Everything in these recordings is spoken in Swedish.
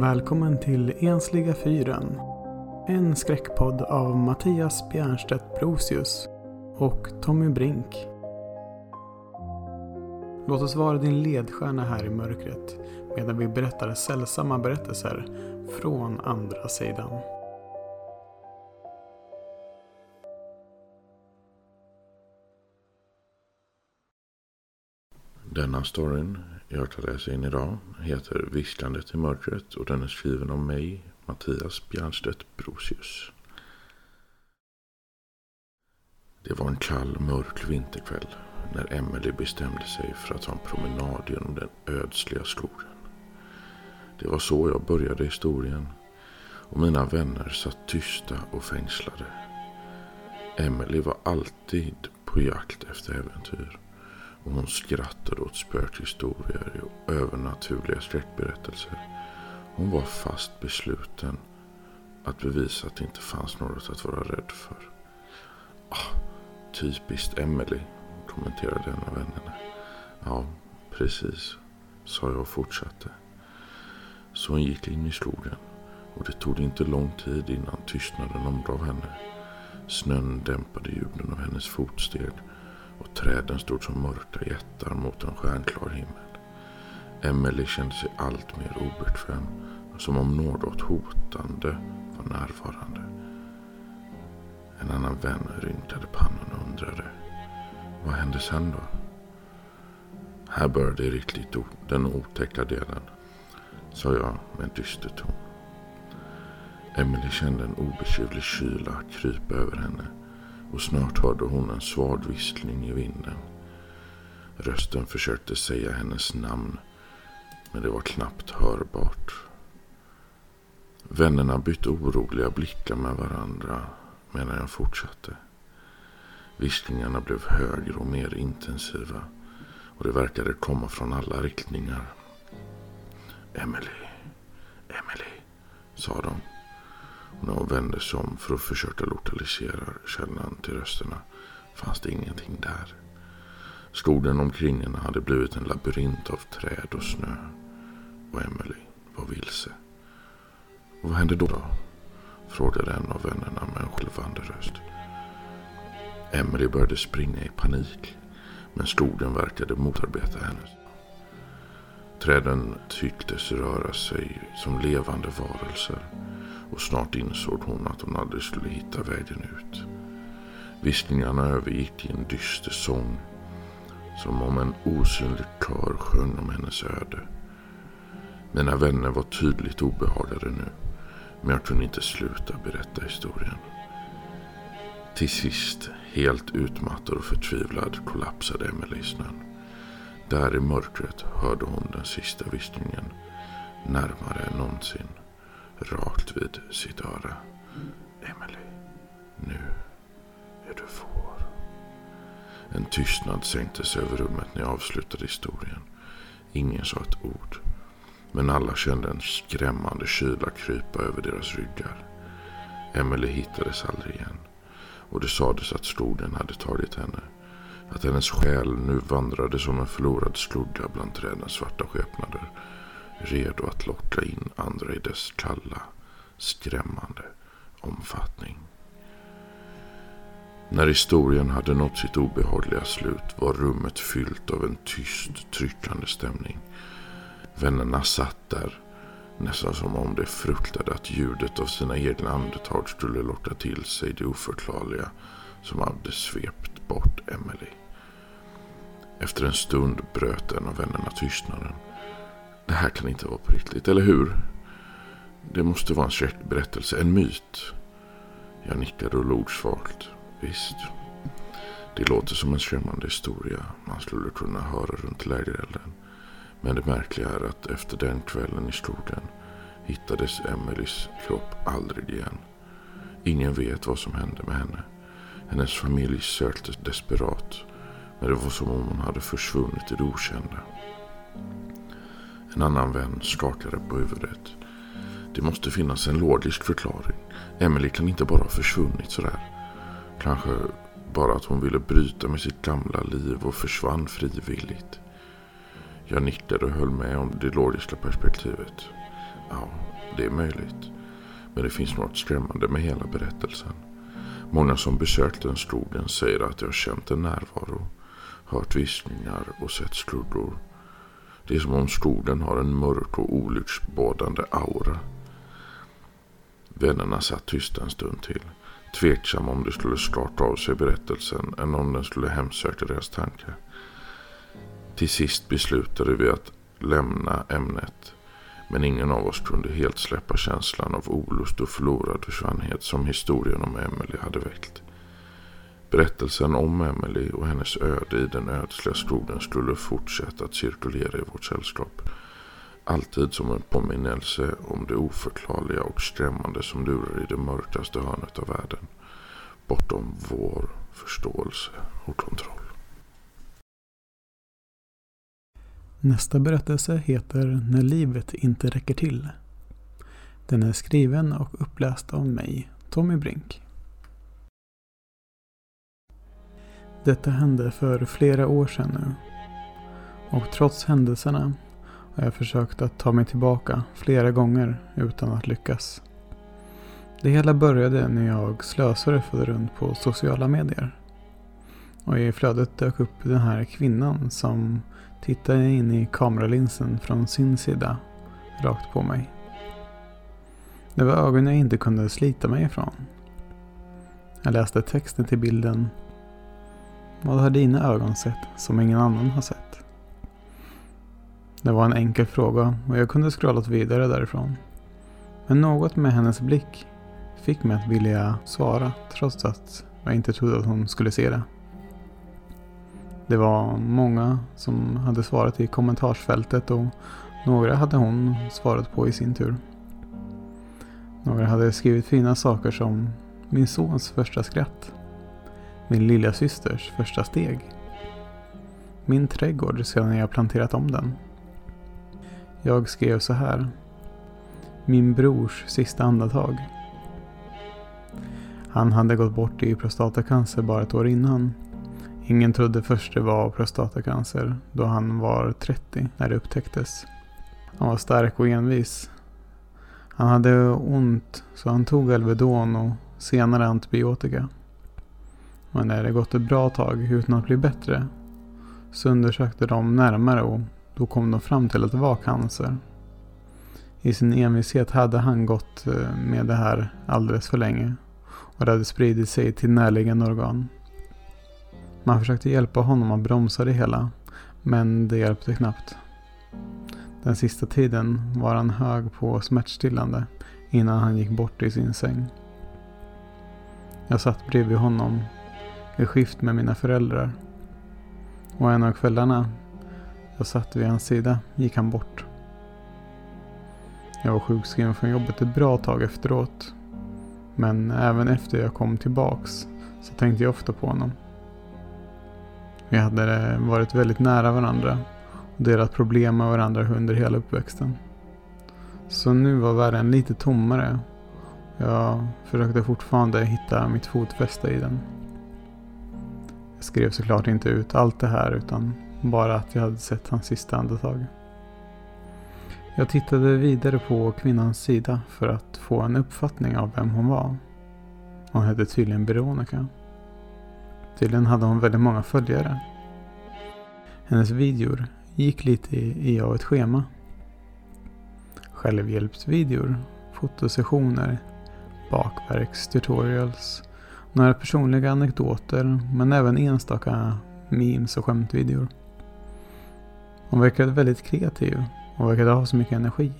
Välkommen till Ensliga fyren. En skräckpodd av Mattias Bjernstedt Brosius och Tommy Brink. Låt oss vara din ledstjärna här i mörkret medan vi berättar sällsamma berättelser från andra sidan. Denna storyn jag tar läsa in idag heter Visslandet i mörkret och den är skriven av mig, Mattias Bjernstedt Brosius. Det var en kall, mörk vinterkväll när Emelie bestämde sig för att ta en promenad genom den ödsliga skogen. Det var så jag började historien och mina vänner satt tysta och fängslade. Emelie var alltid på jakt efter äventyr och hon skrattade åt spökhistorier och övernaturliga skräckberättelser. Hon var fast besluten att bevisa att det inte fanns något att vara rädd för. Ah, typiskt Emily, kommenterade en av vännerna. Ja, precis, sa jag och fortsatte. Så hon gick in i skogen och det tog inte lång tid innan tystnaden omgav henne. Snön dämpade ljuden av hennes fotsteg och träden stod som mörka jättar mot en stjärnklar himmel. Emelie kände sig allt mer obekväm, som om något hotande var närvarande. En annan vän rynkade pannan och undrade. Vad hände sen då? Här började riktigt den otäcka delen, sa jag med en dyster ton. Emelie kände en obeskrivlig kyla krypa över henne och snart hörde hon en svag vissling i vinden. Rösten försökte säga hennes namn, men det var knappt hörbart. Vännerna bytte oroliga blickar med varandra medan jag fortsatte. Visslingarna blev högre och mer intensiva och det verkade komma från alla riktningar. Emily, Emily, sa de. Och när hon vände sig om för att försöka lokalisera källan till rösterna fanns det ingenting där. Skogen omkring henne hade blivit en labyrint av träd och snö. Och Emily var vilse. Och vad hände då? då? Frågade en av vännerna med en skälvande röst. Emily började springa i panik. Men skogen verkade motarbeta henne. Träden tycktes röra sig som levande varelser och snart insåg hon att hon aldrig skulle hitta vägen ut. Viskningarna övergick i en dyster sång som om en osynlig kör sjöng om hennes öde. Mina vänner var tydligt obehagade nu men jag kunde inte sluta berätta historien. Till sist, helt utmattad och förtvivlad, kollapsade Emelie i snön. Där i mörkret hörde hon den sista viskningen, närmare än någonsin rakt vid sitt öra. Emily, nu är du vår. En tystnad sänkte sig över rummet när jag avslutade historien. Ingen sa ett ord. Men alla kände en skrämmande kyla krypa över deras ryggar. Emily hittades aldrig igen. Och det sades att skogen hade tagit henne. Att hennes själ nu vandrade som en förlorad skugga bland trädens svarta skepnader redo att locka in andra i dess kalla, skrämmande omfattning. När historien hade nått sitt obehagliga slut var rummet fyllt av en tyst, tryckande stämning. Vännerna satt där, nästan som om de fruktade att ljudet av sina egna andetag skulle locka till sig det oförklarliga som hade svept bort Emily. Efter en stund bröt en av vännerna tystnaden. Det här kan inte vara på riktigt, eller hur? Det måste vara en skräckberättelse, en myt. Jag nickade och log svagt. Visst. Det låter som en skrämmande historia man skulle kunna höra runt lägerelden. Men det märkliga är att efter den kvällen i skogen hittades Emelies kropp aldrig igen. Ingen vet vad som hände med henne. Hennes familj sökte desperat. Men det var som om hon hade försvunnit i det okända. En annan vän skakade på huvudet. Det måste finnas en logisk förklaring. Emily kan inte bara ha försvunnit sådär. Kanske bara att hon ville bryta med sitt gamla liv och försvann frivilligt. Jag nickade och höll med om det logiska perspektivet. Ja, det är möjligt. Men det finns något skrämmande med hela berättelsen. Många som besökt den skogen säger att de har känt en närvaro, hört viskningar och sett skuggor. Det är som om skogen har en mörk och olycksbådande aura. Vännerna satt tysta en stund till. Tveksamma om de skulle starta av sig berättelsen än om den skulle hemsöka deras tankar. Till sist beslutade vi att lämna ämnet. Men ingen av oss kunde helt släppa känslan av olust och förlorad försvannhet som historien om Emily hade väckt. Berättelsen om Emily och hennes öde i den ödsliga skogen skulle fortsätta att cirkulera i vårt sällskap. Alltid som en påminnelse om det oförklarliga och skrämmande som lurar i det mörkaste hörnet av världen. Bortom vår förståelse och kontroll. Nästa berättelse heter När livet inte räcker till. Den är skriven och uppläst av mig, Tommy Brink. Detta hände för flera år sedan nu. Och trots händelserna har jag försökt att ta mig tillbaka flera gånger utan att lyckas. Det hela började när jag slösurfade runt på sociala medier. Och i flödet dök upp den här kvinnan som tittade in i kameralinsen från sin sida rakt på mig. Det var ögon jag inte kunde slita mig ifrån. Jag läste texten till bilden. Vad har dina ögon sett som ingen annan har sett? Det var en enkel fråga och jag kunde scrollat vidare därifrån. Men något med hennes blick fick mig att vilja svara trots att jag inte trodde att hon skulle se det. Det var många som hade svarat i kommentarsfältet och några hade hon svarat på i sin tur. Några hade skrivit fina saker som min sons första skratt. Min lilla systers första steg. Min trädgård sedan jag planterat om den. Jag skrev så här. Min brors sista andetag. Han hade gått bort i prostatacancer bara ett år innan. Ingen trodde först det var prostatacancer då han var 30 när det upptäcktes. Han var stark och envis. Han hade ont så han tog Alvedon och senare antibiotika. Men när det gått ett bra tag utan att bli bättre så undersökte de närmare och då kom de fram till att det var cancer. I sin envishet hade han gått eh, med det här alldeles för länge och det hade spridit sig till närliggande organ. Man försökte hjälpa honom att bromsa det hela, men det hjälpte knappt. Den sista tiden var han hög på smärtstillande innan han gick bort i sin säng. Jag satt bredvid honom i skift med mina föräldrar. Och en av kvällarna jag satt vid hans sida gick han bort. Jag var sjukskriven från jobbet ett bra tag efteråt. Men även efter jag kom tillbaks så tänkte jag ofta på honom. Vi hade varit väldigt nära varandra och delat problem med varandra under hela uppväxten. Så nu var världen lite tommare. Jag försökte fortfarande hitta mitt fotfäste i den. Jag skrev såklart inte ut allt det här utan bara att jag hade sett hans sista andetag. Jag tittade vidare på kvinnans sida för att få en uppfattning av vem hon var. Hon hette tydligen Veronica. Tydligen hade hon väldigt många följare. Hennes videor gick lite i av ett schema. Självhjälpsvideor, fotosessioner, bakverkstutorials, några personliga anekdoter men även enstaka memes och skämtvideor. Hon verkade väldigt kreativ och verkade ha så mycket energi.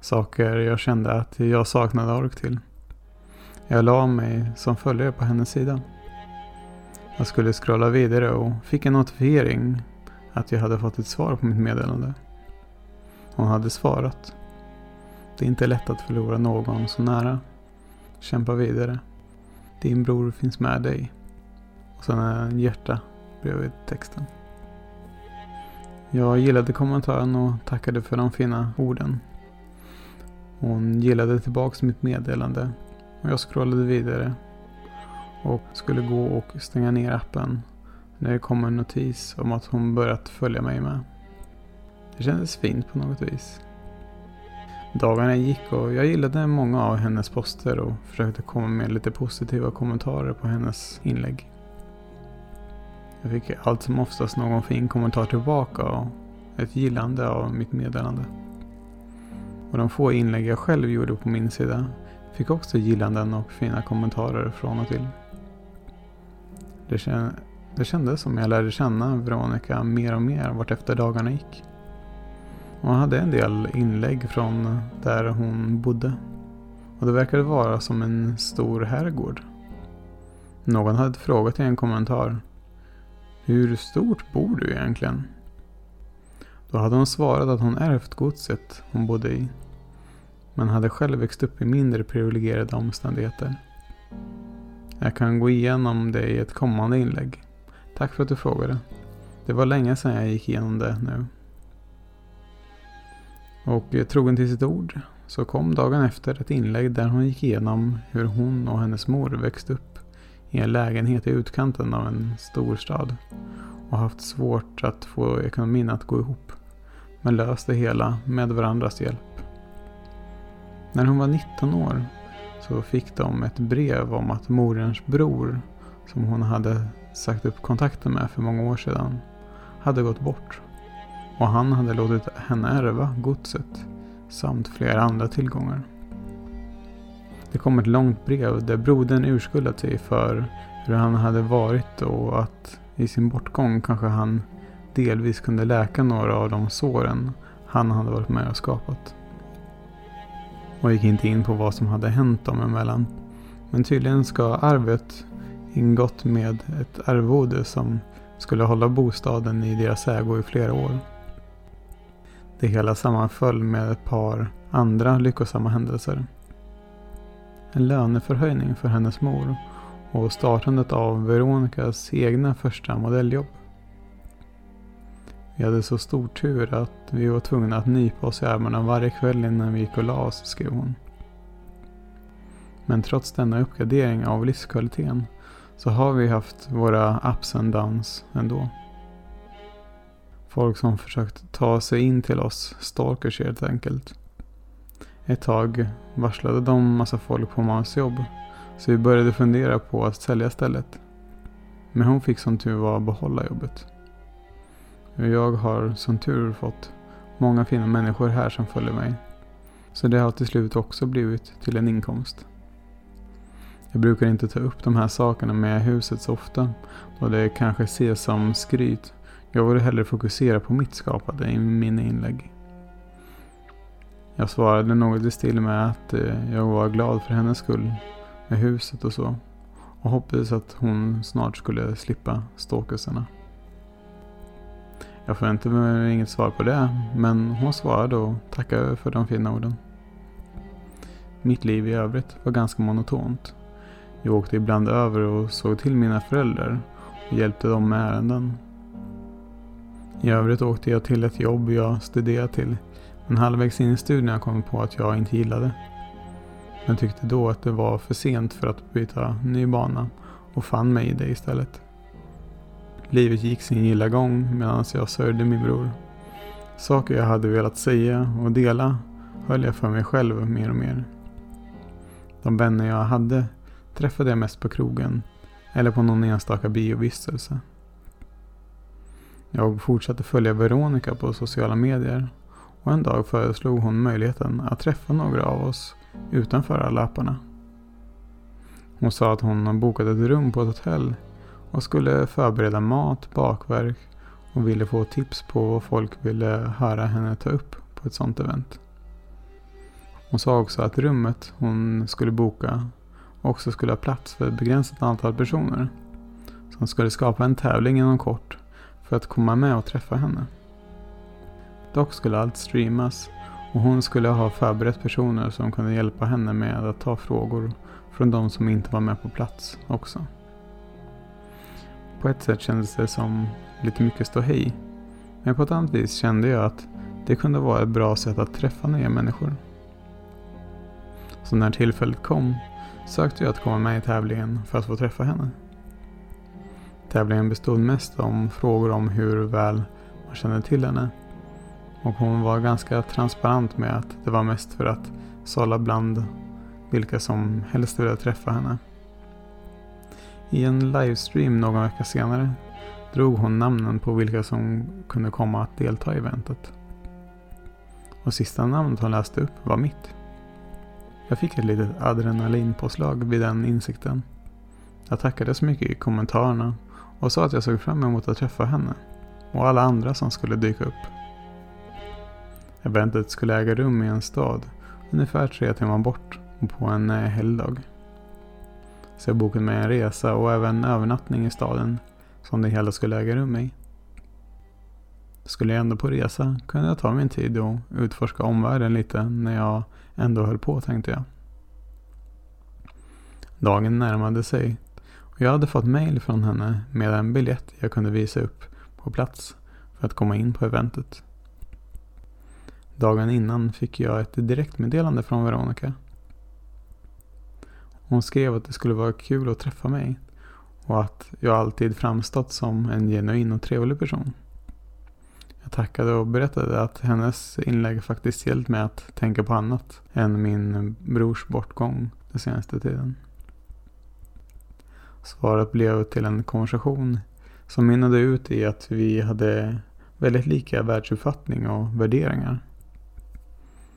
Saker jag kände att jag saknade ork till. Jag la mig som följare på hennes sida. Jag skulle scrolla vidare och fick en notifiering att jag hade fått ett svar på mitt meddelande. Hon hade svarat. Det är inte lätt att förlora någon så nära. Kämpa vidare. Din bror finns med dig. Och sen en hjärta bredvid texten. Jag gillade kommentaren och tackade för de fina orden. Hon gillade tillbaks mitt meddelande och jag scrollade vidare och skulle gå och stänga ner appen när det kom en notis om att hon börjat följa mig med. Det kändes fint på något vis. Dagarna gick och jag gillade många av hennes poster och försökte komma med lite positiva kommentarer på hennes inlägg. Jag fick allt som oftast någon fin kommentar tillbaka och ett gillande av mitt meddelande. Och de få inlägg jag själv gjorde på min sida fick också gillanden och fina kommentarer från och till. Det, det kändes som jag lärde känna Veronica mer och mer vart efter dagarna gick. Hon hade en del inlägg från där hon bodde. Och det verkade vara som en stor herrgård. Någon hade frågat i en kommentar. Hur stort bor du egentligen? Då hade hon svarat att hon ärvt godset hon bodde i. Men hade själv växt upp i mindre privilegierade omständigheter. Jag kan gå igenom det i ett kommande inlägg. Tack för att du frågade. Det var länge sedan jag gick igenom det nu. Och eh, trogen till sitt ord så kom dagen efter ett inlägg där hon gick igenom hur hon och hennes mor växt upp i en lägenhet i utkanten av en storstad och haft svårt att få ekonomin att gå ihop. Men löst det hela med varandras hjälp. När hon var 19 år så fick de ett brev om att morens bror, som hon hade sagt upp kontakten med för många år sedan, hade gått bort. Och han hade låtit henne ärva godset samt flera andra tillgångar. Det kom ett långt brev där brodern urskuldat sig för hur han hade varit och att i sin bortgång kanske han delvis kunde läka några av de såren han hade varit med och skapat. Och gick inte in på vad som hade hänt dem emellan. Men tydligen ska arvet ingått med ett arvode som skulle hålla bostaden i deras ägo i flera år. Det hela sammanföll med ett par andra lyckosamma händelser. En löneförhöjning för hennes mor och startandet av Veronicas egna första modelljobb. Vi hade så stor tur att vi var tvungna att nypa oss i armarna varje kväll innan vi gick och la oss, skrev hon. Men trots denna uppgradering av livskvaliteten så har vi haft våra ups and downs ändå. Folk som försökt ta sig in till oss, stalkers helt enkelt. Ett tag varslade de massa folk på mammas jobb. Så vi började fundera på att sälja stället. Men hon fick som tur var behålla jobbet. Jag har som tur fått många fina människor här som följer mig. Så det har till slut också blivit till en inkomst. Jag brukar inte ta upp de här sakerna med huset så ofta. Då det kanske ses som skryt. Jag ville hellre fokusera på mitt skapande i mina inlägg. Jag svarade något i stil med att eh, jag var glad för hennes skull med huset och så. Och hoppades att hon snart skulle slippa stalkersarna. Jag förväntade mig inget svar på det, men hon svarade och tackade för de fina orden. Mitt liv i övrigt var ganska monotont. Jag åkte ibland över och såg till mina föräldrar och hjälpte dem med ärenden. I övrigt åkte jag till ett jobb jag studerade till, men halvvägs in i studierna kom jag på att jag inte gillade. Men tyckte då att det var för sent för att byta ny bana och fann mig i det istället. Livet gick sin gilla gång medan jag sörjde min bror. Saker jag hade velat säga och dela höll jag för mig själv mer och mer. De vänner jag hade träffade jag mest på krogen eller på någon enstaka biovistelse. Jag fortsatte följa Veronica på sociala medier och en dag föreslog hon möjligheten att träffa några av oss utanför alla apparna. Hon sa att hon bokat ett rum på ett hotell och skulle förbereda mat, bakverk och ville få tips på vad folk ville höra henne ta upp på ett sånt event. Hon sa också att rummet hon skulle boka också skulle ha plats för ett begränsat antal personer. som skulle skapa en tävling inom kort för att komma med och träffa henne. Dock skulle allt streamas och hon skulle ha förberett personer som kunde hjälpa henne med att ta frågor från de som inte var med på plats också. På ett sätt kändes det som lite mycket ståhej. Men på ett annat vis kände jag att det kunde vara ett bra sätt att träffa nya människor. Så när tillfället kom sökte jag att komma med i tävlingen för att få träffa henne. Tävlingen bestod mest om frågor om hur väl man kände till henne. Och hon var ganska transparent med att det var mest för att sålla bland vilka som helst ville träffa henne. I en livestream någon vecka senare drog hon namnen på vilka som kunde komma att delta i eventet. Och sista namnet hon läste upp var mitt. Jag fick ett litet adrenalinpåslag vid den insikten. Jag tackade så mycket i kommentarerna och sa att jag såg fram emot att träffa henne och alla andra som skulle dyka upp. Eventet skulle äga rum i en stad ungefär tre timmar bort på en eh, helgdag. Så jag bokade mig en resa och även övernattning i staden som det hela skulle äga rum i. Skulle jag ändå på resa kunde jag ta min tid och utforska omvärlden lite när jag ändå höll på tänkte jag. Dagen närmade sig jag hade fått mail från henne med en biljett jag kunde visa upp på plats för att komma in på eventet. Dagen innan fick jag ett direktmeddelande från Veronica. Hon skrev att det skulle vara kul att träffa mig och att jag alltid framstått som en genuin och trevlig person. Jag tackade och berättade att hennes inlägg faktiskt hjälpt mig att tänka på annat än min brors bortgång den senaste tiden. Svaret blev till en konversation som mynnade ut i att vi hade väldigt lika världsuppfattning och värderingar.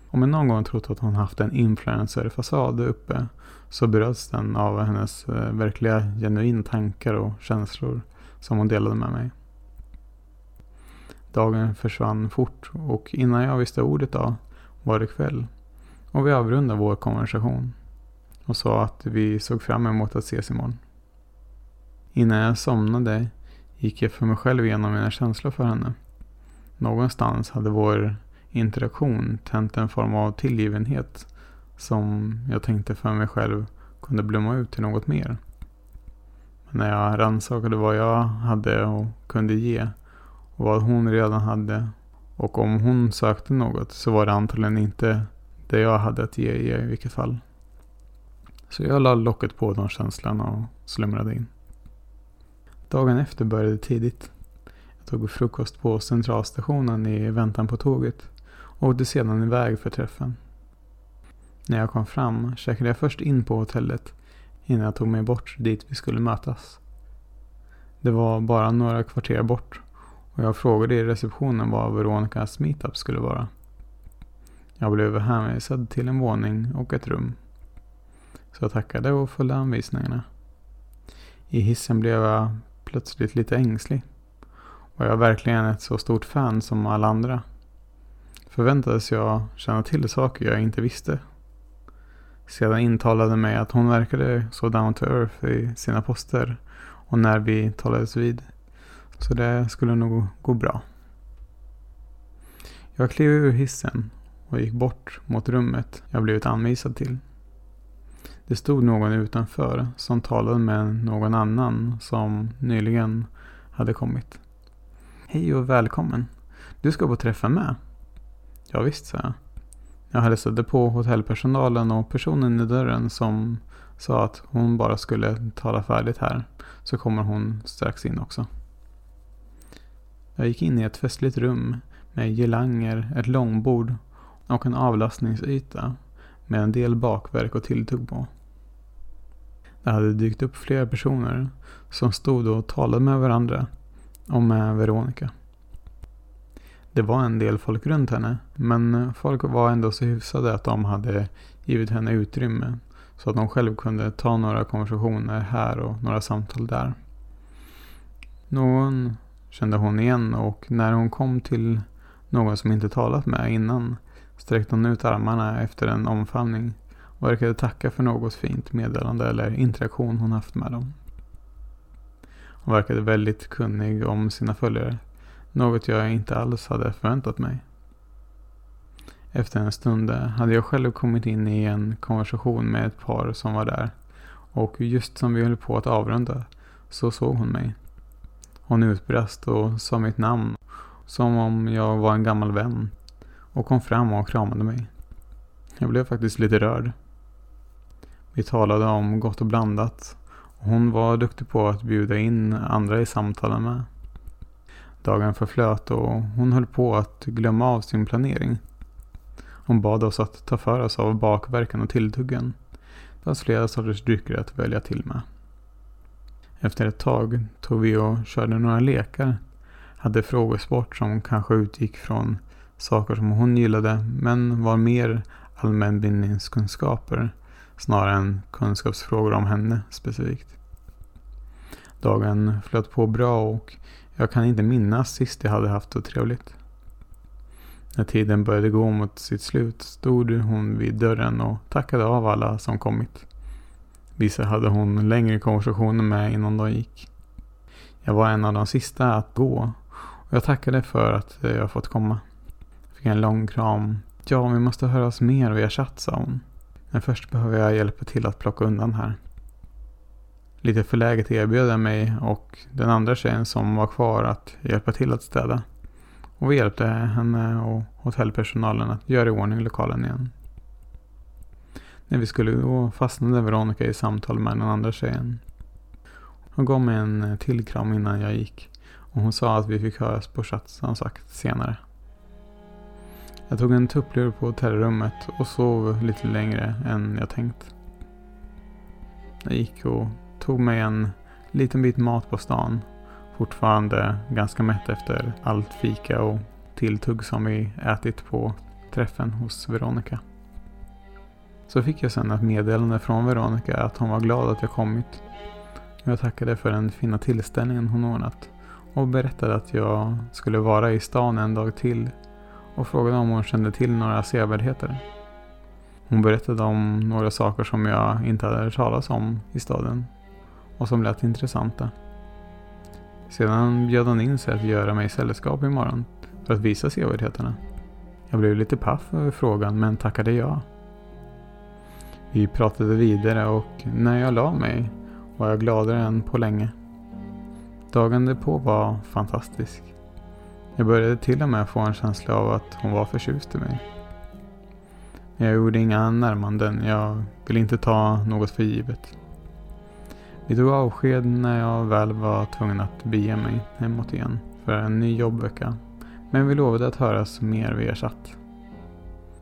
Om jag någon gång trott att hon haft en influencer-fasad uppe så bröts den av hennes eh, verkliga genuina tankar och känslor som hon delade med mig. Dagen försvann fort och innan jag visste ordet av var det kväll och vi avrundade vår konversation och sa att vi såg fram emot att ses imorgon. Innan jag somnade gick jag för mig själv igenom mina känslor för henne. Någonstans hade vår interaktion tänt en form av tillgivenhet som jag tänkte för mig själv kunde blomma ut till något mer. Men när jag rannsakade vad jag hade och kunde ge och vad hon redan hade och om hon sökte något så var det antagligen inte det jag hade att ge i vilket fall. Så jag la locket på de känslorna och slumrade in. Dagen efter började tidigt. Jag tog frukost på centralstationen i väntan på tåget och åkte sedan iväg för träffen. När jag kom fram checkade jag först in på hotellet innan jag tog mig bort dit vi skulle mötas. Det var bara några kvarter bort och jag frågade i receptionen vad Veronicas meetup skulle vara. Jag blev hänvisad till en våning och ett rum. Så jag tackade och följde anvisningarna. I hissen blev jag plötsligt lite ängslig. Var jag verkligen ett så stort fan som alla andra? Förväntades jag känna till saker jag inte visste? Sedan intalade mig att hon verkade så down to earth i sina poster och när vi talades vid. Så det skulle nog gå bra. Jag klev ur hissen och gick bort mot rummet jag blivit anvisad till. Det stod någon utanför som talade med någon annan som nyligen hade kommit. Hej och välkommen. Du ska på träffa med. Ja, visst, sa jag. Jag hälsade på hotellpersonalen och personen i dörren som sa att hon bara skulle tala färdigt här. Så kommer hon strax in också. Jag gick in i ett festligt rum med girlanger, ett långbord och en avlastningsyta med en del bakverk och tilltugg på. Det hade dykt upp flera personer som stod och talade med varandra och med Veronica. Det var en del folk runt henne, men folk var ändå så hyfsade att de hade givit henne utrymme så att hon själv kunde ta några konversationer här och några samtal där. Någon kände hon igen och när hon kom till någon som inte talat med innan sträckte hon ut armarna efter en omfamning verkade tacka för något fint meddelande eller interaktion hon haft med dem. Hon verkade väldigt kunnig om sina följare, något jag inte alls hade förväntat mig. Efter en stund hade jag själv kommit in i en konversation med ett par som var där och just som vi höll på att avrunda så såg hon mig. Hon utbrast och sa mitt namn som om jag var en gammal vän och kom fram och kramade mig. Jag blev faktiskt lite rörd. Vi talade om gott och blandat och hon var duktig på att bjuda in andra i samtalen med. Dagen förflöt och hon höll på att glömma av sin planering. Hon bad oss att ta för oss av bakverken och tilltuggen. Det fanns flera sorters drycker att välja till med. Efter ett tag tog vi och körde några lekar. Hade frågesport som kanske utgick från saker som hon gillade men var mer allmänbildningskunskaper snarare än kunskapsfrågor om henne specifikt. Dagen flöt på bra och jag kan inte minnas sist jag hade haft så trevligt. När tiden började gå mot sitt slut stod hon vid dörren och tackade av alla som kommit. Vissa hade hon längre konversationer med innan de gick. Jag var en av de sista att gå och jag tackade för att jag fått komma. Fick en lång kram. Ja, vi måste höras mer via chatt, sa hon. Men först behöver jag hjälpa till att plocka undan här. Lite förläget erbjöd jag mig och den andra tjejen som var kvar att hjälpa till att städa. Och vi hjälpte henne och hotellpersonalen att göra i ordning lokalen igen. När vi skulle gå fastnade Veronica i samtal med den andra tjejen. Hon gav mig en till kram innan jag gick och hon sa att vi fick höras på chatt som sagt senare. Jag tog en tupplur på hotellrummet och sov lite längre än jag tänkt. Jag gick och tog mig en liten bit mat på stan. Fortfarande ganska mätt efter allt fika och tilltugg som vi ätit på träffen hos Veronica. Så fick jag sen ett meddelande från Veronica att hon var glad att jag kommit. Jag tackade för den fina tillställningen hon ordnat och berättade att jag skulle vara i stan en dag till och frågade om hon kände till några sevärdheter. Hon berättade om några saker som jag inte hade hört talas om i staden och som lät intressanta. Sedan bjöd hon in sig att göra mig sällskap imorgon för att visa sevärdheterna. Jag blev lite paff över frågan men tackade ja. Vi pratade vidare och när jag la mig var jag gladare än på länge. Dagen därpå var fantastisk. Jag började till och med få en känsla av att hon var förtjust i mig. Jag gjorde inga närmanden, jag ville inte ta något för givet. Vi tog avsked när jag väl var tvungen att bege mig hemåt igen för en ny jobbvecka. Men vi lovade att höras mer via chatt.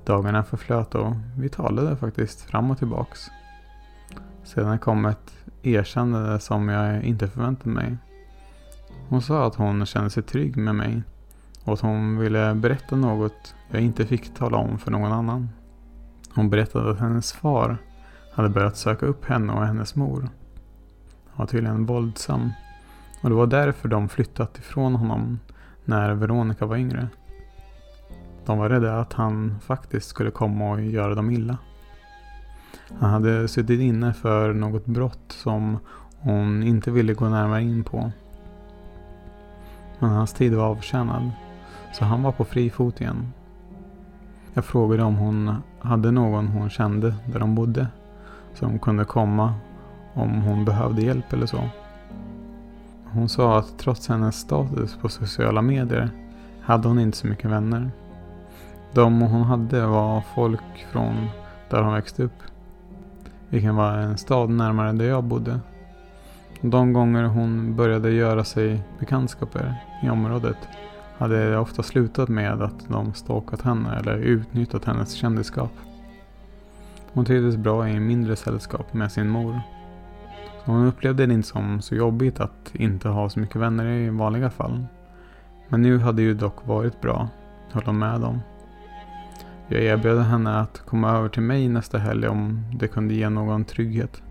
Dagarna förflöt och vi talade faktiskt fram och tillbaks. Sedan kom ett erkännande som jag inte förväntade mig. Hon sa att hon kände sig trygg med mig och att hon ville berätta något jag inte fick tala om för någon annan. Hon berättade att hennes far hade börjat söka upp henne och hennes mor. Han var tydligen våldsam och det var därför de flyttat ifrån honom när Veronica var yngre. De var rädda att han faktiskt skulle komma och göra dem illa. Han hade suttit inne för något brott som hon inte ville gå närmare in på. Men hans tid var avtjänad, så han var på fri fot igen. Jag frågade om hon hade någon hon kände där de bodde, som kunde komma om hon behövde hjälp eller så. Hon sa att trots hennes status på sociala medier hade hon inte så mycket vänner. De hon hade var folk från där hon växte upp. Vilken var en stad närmare där jag bodde. De gånger hon började göra sig bekantskaper i området hade det ofta slutat med att de stalkat henne eller utnyttjat hennes kändisskap. Hon trivdes bra i mindre sällskap med sin mor. Så hon upplevde det inte som så jobbigt att inte ha så mycket vänner i vanliga fall. Men nu hade ju dock varit bra, höll hon med om. Jag erbjöd henne att komma över till mig nästa helg om det kunde ge någon trygghet.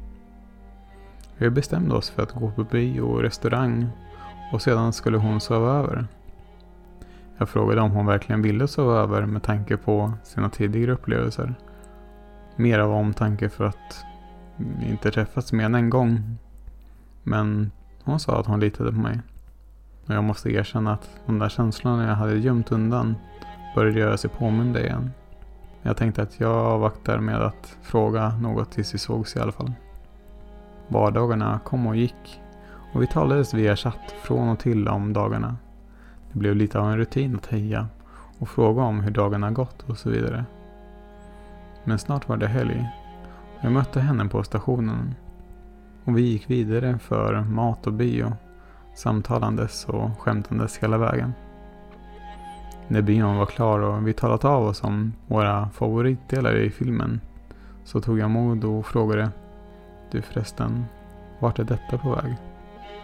Vi bestämde oss för att gå på bio och restaurang och sedan skulle hon sova över. Jag frågade om hon verkligen ville sova över med tanke på sina tidigare upplevelser. Mer av omtanke för att vi inte träffats mer än en gång. Men hon sa att hon litade på mig. Och jag måste erkänna att de där känslorna jag hade gömt undan började göra sig påminda igen. Jag tänkte att jag avvaktar med att fråga något tills vi sågs i alla fall. Vardagarna kom och gick och vi talades via chatt från och till om dagarna. Det blev lite av en rutin att heja och fråga om hur dagarna gått och så vidare. Men snart var det helg. Jag mötte henne på stationen. Och vi gick vidare för mat och bio. samtalandes och skämtandes hela vägen. När bion var klar och vi talat av oss om våra favoritdelar i filmen så tog jag mod och frågade Du förresten, vart är detta på väg?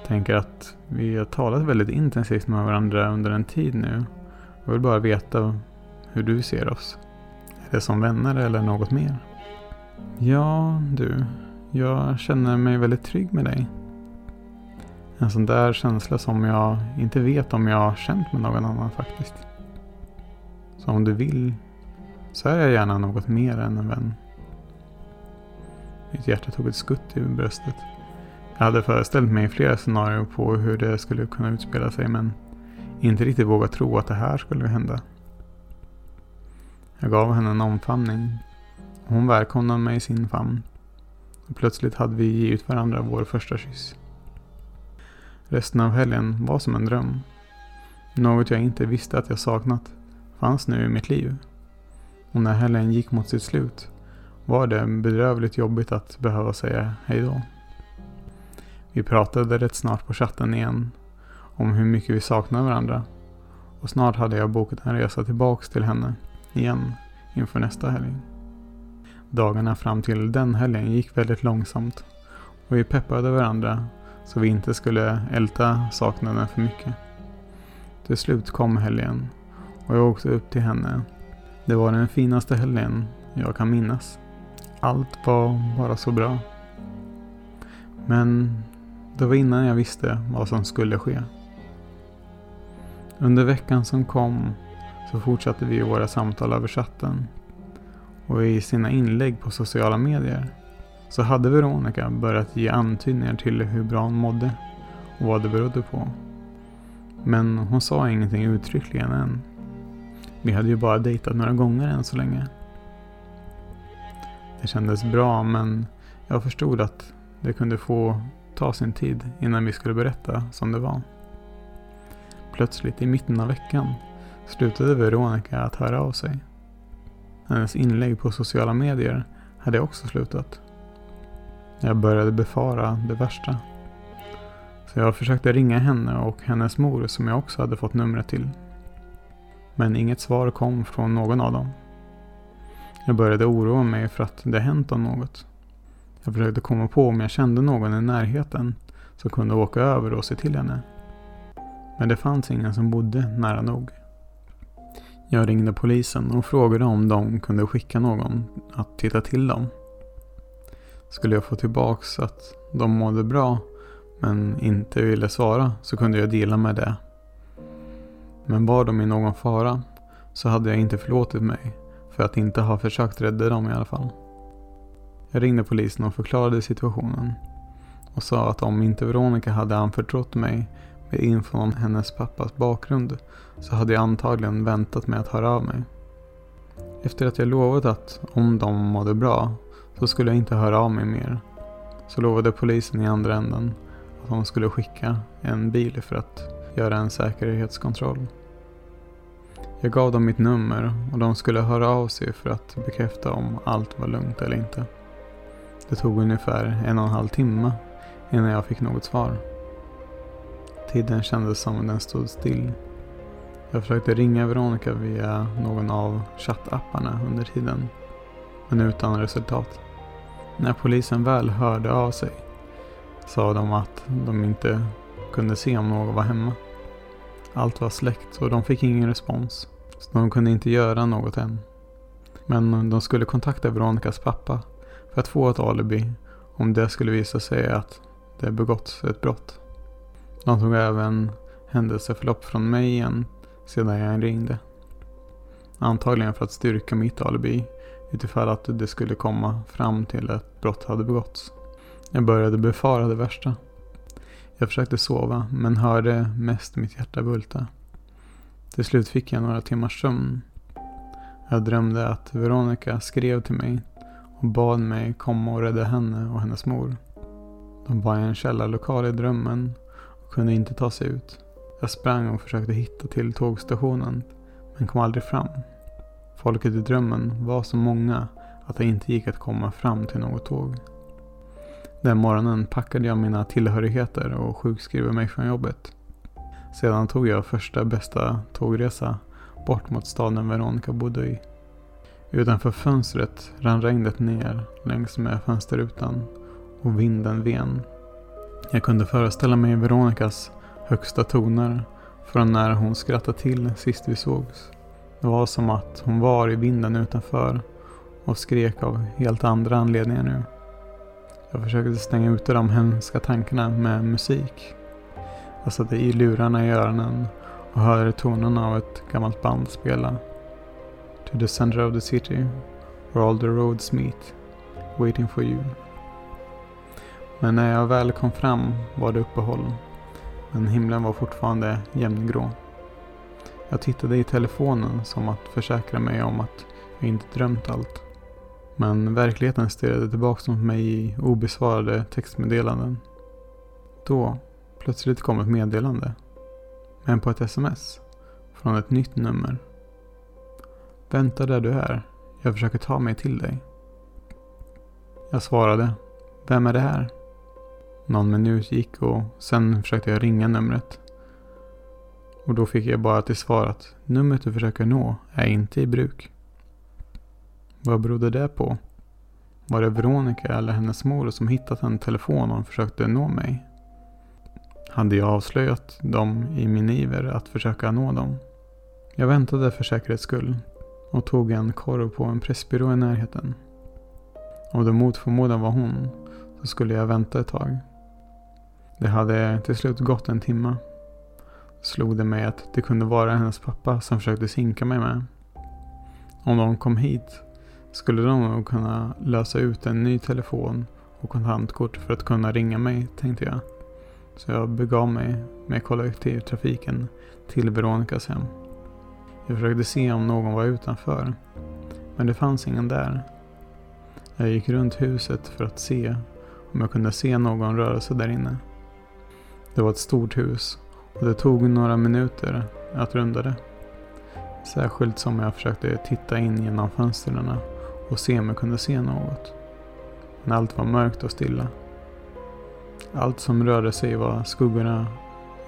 Tänker att vi har talat väldigt intensivt med varandra under en tid nu. Jag vill bara veta hur du ser oss. Är det som vänner eller något mer? Ja, du. Jag känner mig väldigt trygg med dig. En sån där känsla som jag inte vet om jag har känt med någon annan faktiskt. Så om du vill så är jag gärna något mer än en vän. Mitt hjärta tog ett skutt i bröstet. Jag hade föreställt mig flera scenarier på hur det skulle kunna utspela sig men inte riktigt vågat tro att det här skulle hända. Jag gav henne en omfamning. Hon välkomnade mig i sin famn. Och plötsligt hade vi givit varandra vår första kyss. Resten av helgen var som en dröm. Något jag inte visste att jag saknat fanns nu i mitt liv. Och när helgen gick mot sitt slut var det bedrövligt jobbigt att behöva säga hejdå. Vi pratade rätt snart på chatten igen om hur mycket vi saknar varandra. Och snart hade jag bokat en resa tillbaks till henne igen inför nästa helg. Dagarna fram till den helgen gick väldigt långsamt och vi peppade varandra så vi inte skulle älta saknaden för mycket. Till slut kom helgen och jag åkte upp till henne. Det var den finaste helgen jag kan minnas. Allt var bara så bra. Men det var innan jag visste vad som skulle ske. Under veckan som kom så fortsatte vi våra samtal över chatten. Och i sina inlägg på sociala medier så hade Veronica börjat ge antydningar till hur bra hon mådde och vad det berodde på. Men hon sa ingenting uttryckligen än. Vi hade ju bara dejtat några gånger än så länge. Det kändes bra men jag förstod att det kunde få ta sin tid innan vi skulle berätta som det var. Plötsligt i mitten av veckan slutade Veronica att höra av sig. Hennes inlägg på sociala medier hade också slutat. Jag började befara det värsta. Så jag försökte ringa henne och hennes mor som jag också hade fått numret till. Men inget svar kom från någon av dem. Jag började oroa mig för att det hänt om något. Jag försökte komma på om jag kände någon i närheten som kunde åka över och se till henne. Men det fanns ingen som bodde nära nog. Jag ringde polisen och frågade om de kunde skicka någon att titta till dem. Skulle jag få tillbaks att de mådde bra men inte ville svara så kunde jag dela med det. Men var de i någon fara så hade jag inte förlåtit mig för att inte ha försökt rädda dem i alla fall. Jag ringde polisen och förklarade situationen och sa att om inte Veronica hade anförtrott mig med info om hennes pappas bakgrund så hade jag antagligen väntat med att höra av mig. Efter att jag lovat att om de mådde bra så skulle jag inte höra av mig mer så lovade polisen i andra änden att de skulle skicka en bil för att göra en säkerhetskontroll. Jag gav dem mitt nummer och de skulle höra av sig för att bekräfta om allt var lugnt eller inte. Det tog ungefär en och en halv timme innan jag fick något svar. Tiden kändes som om den stod still. Jag försökte ringa Veronica via någon av chattapparna under tiden. Men utan resultat. När polisen väl hörde av sig sa de att de inte kunde se om någon var hemma. Allt var släckt och de fick ingen respons. Så de kunde inte göra något än. Men de skulle kontakta Veronicas pappa för att få ett alibi om det skulle visa sig att det begåtts ett brott. De tog även händelseförlopp från mig igen sedan jag ringde. Antagligen för att styrka mitt alibi utifall att det skulle komma fram till att brott hade begåtts. Jag började befara det värsta. Jag försökte sova men hörde mest mitt hjärta bulta. Till slut fick jag några timmars sömn. Jag drömde att Veronica skrev till mig och bad mig komma och rädda henne och hennes mor. De var i en källarlokal i drömmen och kunde inte ta sig ut. Jag sprang och försökte hitta till tågstationen men kom aldrig fram. Folket i drömmen var så många att det inte gick att komma fram till något tåg. Den morgonen packade jag mina tillhörigheter och sjukskrev mig från jobbet. Sedan tog jag första bästa tågresa bort mot staden Veronica bodde i. Utanför fönstret rann regnet ner längs med fönsterrutan och vinden ven. Jag kunde föreställa mig Veronicas högsta toner från när hon skrattade till sist vi sågs. Det var som att hon var i vinden utanför och skrek av helt andra anledningar nu. Jag försökte stänga ute de hemska tankarna med musik. Jag satte i lurarna i öronen och hörde tonerna av ett gammalt band spela. To the center of the city, where all the roads meet, waiting for you. Men när jag väl kom fram var det uppehåll. Men himlen var fortfarande jämngrå. Jag tittade i telefonen som att försäkra mig om att jag inte drömt allt. Men verkligheten stirrade tillbaka mot mig i obesvarade textmeddelanden. Då, plötsligt kom ett meddelande. Men på ett sms. Från ett nytt nummer. Vänta där du är. Jag försöker ta mig till dig. Jag svarade. Vem är det här? Någon minut gick och sen försökte jag ringa numret. Och då fick jag bara till svar att numret du försöker nå är inte i bruk. Vad berodde det på? Var det Veronica eller hennes mor som hittat en telefon och försökte nå mig? Hade jag avslöjat dem i min iver att försöka nå dem? Jag väntade för säkerhets skull och tog en korv på en pressbyrå i närheten. Om det mot förmodan var hon så skulle jag vänta ett tag. Det hade till slut gått en timme. Slog det mig att det kunde vara hennes pappa som försökte sinka mig med. Om de kom hit skulle de nog kunna lösa ut en ny telefon och kontantkort för att kunna ringa mig, tänkte jag. Så jag begav mig med kollektivtrafiken till Veronicas hem. Jag försökte se om någon var utanför. Men det fanns ingen där. Jag gick runt huset för att se om jag kunde se någon röra sig där inne. Det var ett stort hus och det tog några minuter att runda det. Särskilt som jag försökte titta in genom fönstren och se om jag kunde se något. Men allt var mörkt och stilla. Allt som rörde sig var skuggorna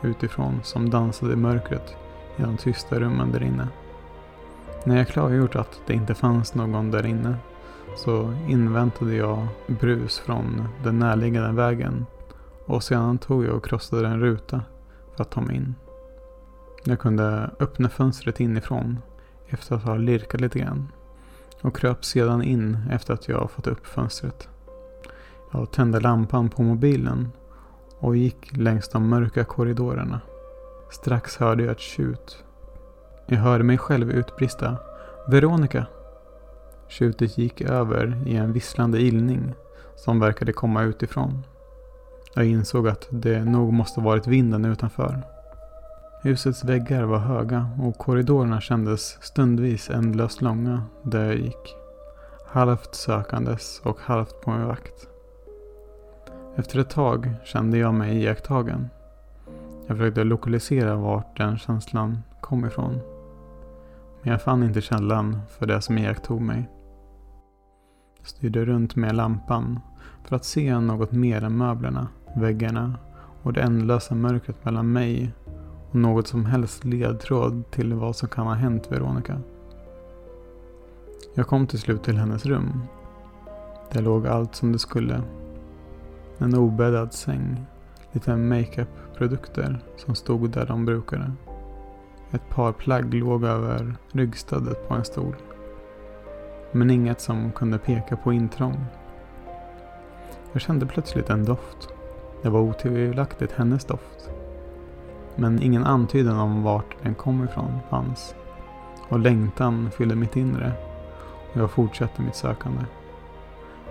utifrån som dansade i mörkret i de tysta rummen där inne. När jag klargjort att det inte fanns någon där inne så inväntade jag brus från den närliggande vägen och sedan tog jag och krossade en ruta för att ta mig in. Jag kunde öppna fönstret inifrån efter att ha lirkat lite grann och kröp sedan in efter att jag fått upp fönstret. Jag tände lampan på mobilen och gick längs de mörka korridorerna. Strax hörde jag ett tjut. Jag hörde mig själv utbrista. Veronica! Tjutet gick över i en visslande illning som verkade komma utifrån. Jag insåg att det nog måste varit vinden utanför. Husets väggar var höga och korridorerna kändes stundvis ändlöst långa där jag gick. Halvt sökandes och halvt på min vakt. Efter ett tag kände jag mig iakttagen. Jag försökte lokalisera vart den känslan kom ifrån. Men jag fann inte källan för det som iakttog mig. Jag styrde runt med lampan för att se något mer än möblerna, väggarna och det ändlösa mörkret mellan mig och något som helst ledtråd till vad som kan ha hänt Veronica. Jag kom till slut till hennes rum. Där låg allt som det skulle. En obäddad säng, lite makeup, produkter som stod där de brukade. Ett par plagg låg över ryggstödet på en stol. Men inget som kunde peka på intrång. Jag kände plötsligt en doft. Det var otvivelaktigt hennes doft. Men ingen antydan om vart den kom ifrån fanns. Och längtan fyllde mitt inre. Och jag fortsatte mitt sökande.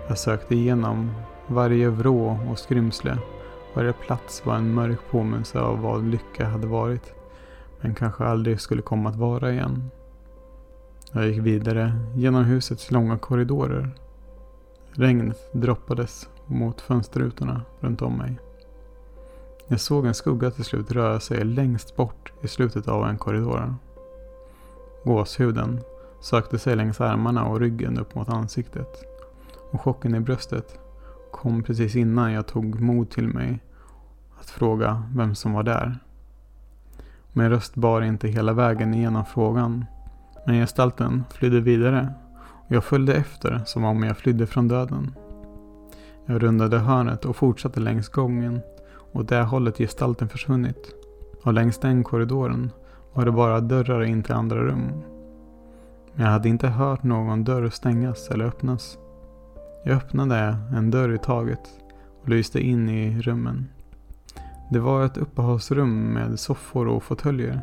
Jag sökte igenom varje vrå och skrymsle. Varje plats var en mörk påminnelse av vad lycka hade varit. Men kanske aldrig skulle komma att vara igen. Jag gick vidare genom husets långa korridorer. Regn droppades mot fönsterrutorna runt om mig. Jag såg en skugga till slut röra sig längst bort i slutet av en korridor. Gåshuden sökte sig längs armarna och ryggen upp mot ansiktet. Och chocken i bröstet kom precis innan jag tog mod till mig att fråga vem som var där. Min röst bar inte hela vägen igenom frågan. Men gestalten flydde vidare och jag följde efter som om jag flydde från döden. Jag rundade hörnet och fortsatte längs gången och det hållet gestalten försvunnit. Och längs den korridoren var det bara dörrar in till andra rum. Men jag hade inte hört någon dörr stängas eller öppnas. Jag öppnade en dörr i taget och lyste in i rummen. Det var ett uppehållsrum med soffor och fåtöljer.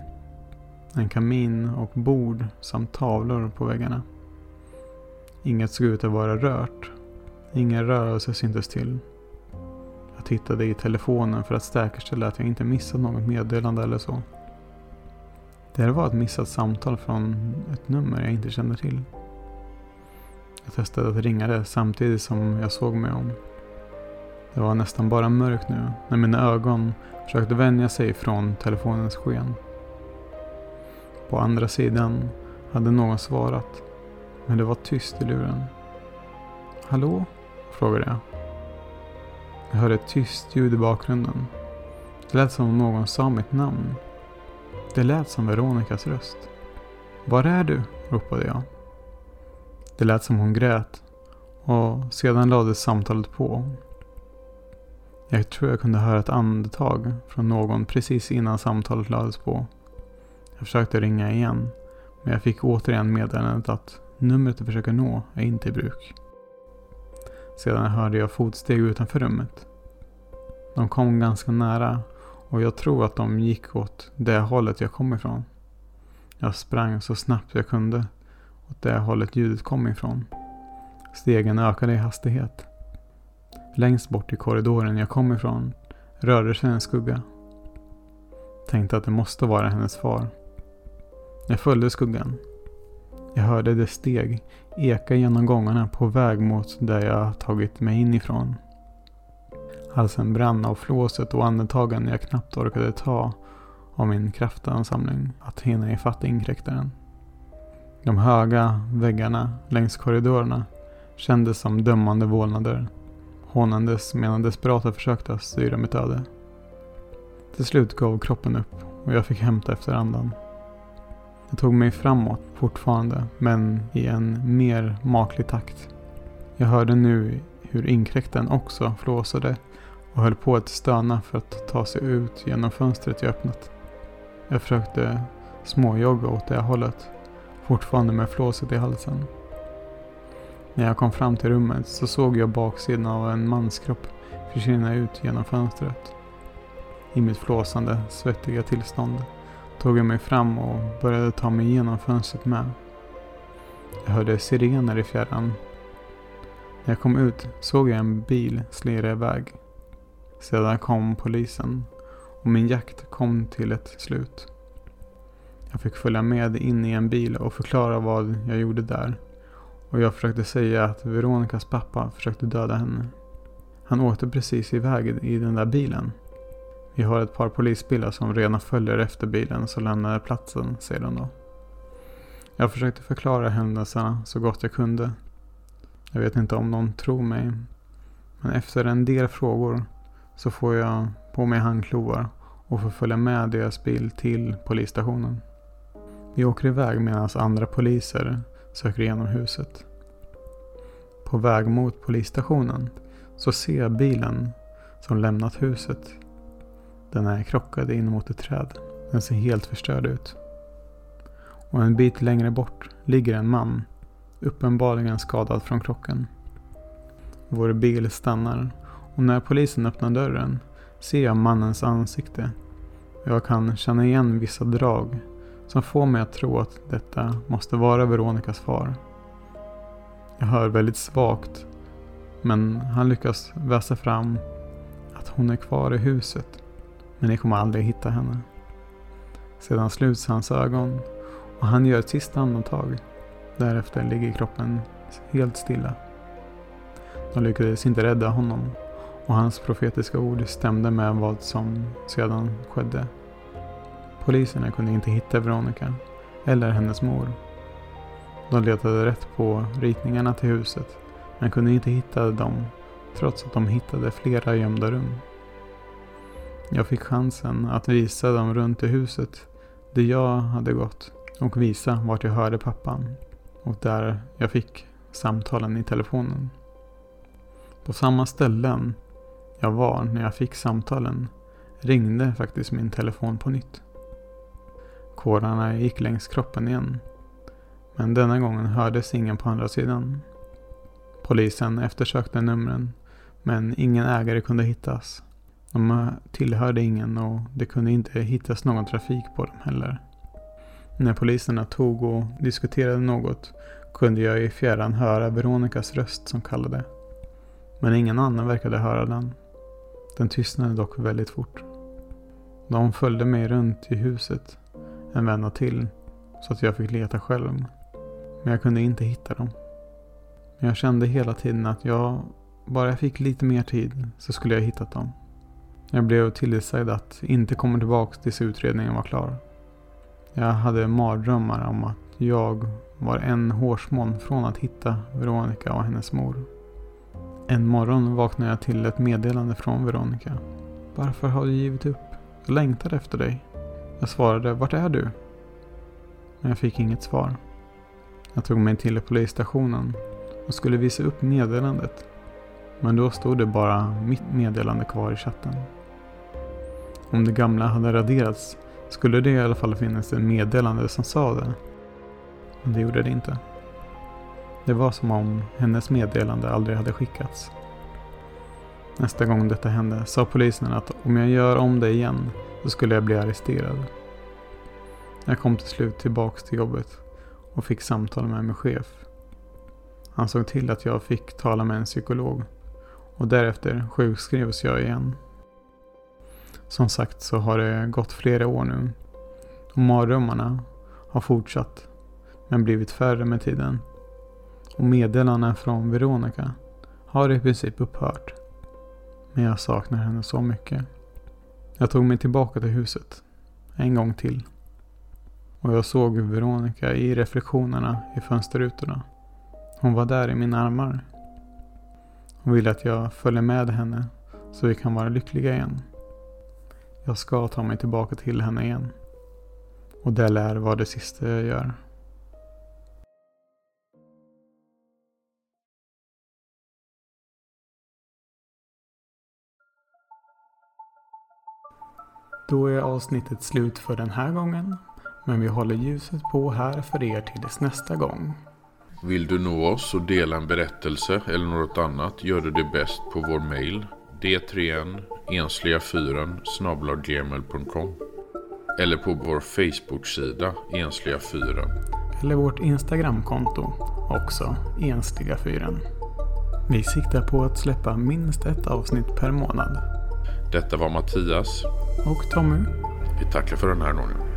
En kamin och bord samt tavlor på väggarna. Inget såg ut att vara rört. Ingen rörelse syntes till. Jag tittade i telefonen för att säkerställa att jag inte missat något meddelande eller så. Det var ett missat samtal från ett nummer jag inte kände till. Jag testade att ringa det samtidigt som jag såg mig om. Det var nästan bara mörkt nu när mina ögon försökte vänja sig från telefonens sken. På andra sidan hade någon svarat. Men det var tyst i luren. Hallå? frågade jag. Jag hörde ett tyst ljud i bakgrunden. Det lät som om någon sa mitt namn. Det lät som Veronikas röst. Var är du? ropade jag. Det lät som hon grät. Och sedan lades samtalet på. Jag tror jag kunde höra ett andetag från någon precis innan samtalet lades på. Jag försökte ringa igen. Men jag fick återigen meddelandet att numret du försöker nå är inte i bruk. Sedan hörde jag fotsteg utanför rummet. De kom ganska nära och jag tror att de gick åt det hållet jag kom ifrån. Jag sprang så snabbt jag kunde åt det hållet ljudet kom ifrån. Stegen ökade i hastighet. Längst bort i korridoren jag kom ifrån rörde sig en skugga. Tänkte att det måste vara hennes far. Jag följde skuggan. Jag hörde dess steg eka genom gångarna på väg mot där jag tagit mig in ifrån. Halsen brann av flåset och andetagen jag knappt orkade ta av min kraftansamling att hinna ifatt inkräktaren. De höga väggarna längs korridorerna kändes som dömande vålnader. Hånandes medan desperata försökte styra mitt öde. Till slut gav kroppen upp och jag fick hämta efter andan. Det tog mig framåt fortfarande, men i en mer maklig takt. Jag hörde nu hur inkräktaren också flåsade och höll på att stöna för att ta sig ut genom fönstret jag öppnat. Jag försökte småjogga åt det hållet, fortfarande med flåset i halsen. När jag kom fram till rummet så såg jag baksidan av en manskropp försvinna ut genom fönstret. I mitt flåsande, svettiga tillstånd tog jag mig fram och började ta mig igenom fönstret med. Jag hörde sirener i fjärran. När jag kom ut såg jag en bil slira iväg. Sedan kom polisen och min jakt kom till ett slut. Jag fick följa med in i en bil och förklara vad jag gjorde där. Och jag försökte säga att Veronikas pappa försökte döda henne. Han åkte precis iväg i den där bilen. Vi har ett par polisbilar som redan följer efter bilen så lämnade platsen, säger de då. Jag försökte förklara händelserna så gott jag kunde. Jag vet inte om de tror mig. Men efter en del frågor så får jag på mig handklovar och får följa med deras bil till polisstationen. Vi åker iväg medan andra poliser söker igenom huset. På väg mot polisstationen så ser jag bilen som lämnat huset den är krockad in mot ett träd. Den ser helt förstörd ut. Och en bit längre bort ligger en man. Uppenbarligen skadad från krocken. Vår bil stannar och när polisen öppnar dörren ser jag mannens ansikte. Jag kan känna igen vissa drag som får mig att tro att detta måste vara Veronikas far. Jag hör väldigt svagt men han lyckas väsa fram att hon är kvar i huset men ni kommer aldrig hitta henne. Sedan sluts hans ögon och han gör ett sista andetag. Därefter ligger kroppen helt stilla. De lyckades inte rädda honom och hans profetiska ord stämde med vad som sedan skedde. Poliserna kunde inte hitta Veronica eller hennes mor. De letade rätt på ritningarna till huset men kunde inte hitta dem trots att de hittade flera gömda rum. Jag fick chansen att visa dem runt i huset där jag hade gått och visa vart jag hörde pappan och där jag fick samtalen i telefonen. På samma ställen jag var när jag fick samtalen ringde faktiskt min telefon på nytt. Kårarna gick längs kroppen igen. Men denna gången hördes ingen på andra sidan. Polisen eftersökte numren men ingen ägare kunde hittas. De tillhörde ingen och det kunde inte hittas någon trafik på dem heller. När poliserna tog och diskuterade något kunde jag i fjärran höra Veronikas röst som kallade. Men ingen annan verkade höra den. Den tystnade dock väldigt fort. De följde mig runt i huset en vända till så att jag fick leta själv. Men jag kunde inte hitta dem. Men jag kände hela tiden att jag, bara jag fick lite mer tid så skulle jag hittat dem. Jag blev tillsagd att inte komma tillbaka tills utredningen var klar. Jag hade mardrömmar om att jag var en hårsmån från att hitta Veronica och hennes mor. En morgon vaknade jag till ett meddelande från Veronica. Varför har du givit upp? Jag längtar efter dig. Jag svarade, vart är du? Men jag fick inget svar. Jag tog mig till polisstationen och skulle visa upp meddelandet. Men då stod det bara mitt meddelande kvar i chatten. Om det gamla hade raderats skulle det i alla fall finnas ett meddelande som sa det. Men det gjorde det inte. Det var som om hennes meddelande aldrig hade skickats. Nästa gång detta hände sa polisen att om jag gör om det igen så skulle jag bli arresterad. Jag kom till slut tillbaks till jobbet och fick samtal med min chef. Han såg till att jag fick tala med en psykolog och därefter sjukskrevs jag igen. Som sagt så har det gått flera år nu och mardrömmarna har fortsatt men blivit färre med tiden. Och meddelandena från Veronica har i princip upphört. Men jag saknar henne så mycket. Jag tog mig tillbaka till huset. En gång till. Och jag såg Veronica i reflektionerna i fönsterrutorna. Hon var där i mina armar. Hon ville att jag följer med henne så vi kan vara lyckliga igen. Jag ska ta mig tillbaka till henne igen. Och det lär vara det sista jag gör. Då är avsnittet slut för den här gången. Men vi håller ljuset på här för er tills nästa gång. Vill du nå oss och dela en berättelse eller något annat gör du det bäst på vår mail d3n ensliga4 gmail.com eller på vår Facebook-sida Ensliga 4. Eller vårt Instagramkonto, också Ensliga 4. Vi siktar på att släppa minst ett avsnitt per månad. Detta var Mattias. Och Tommy. Vi tackar för den här gången.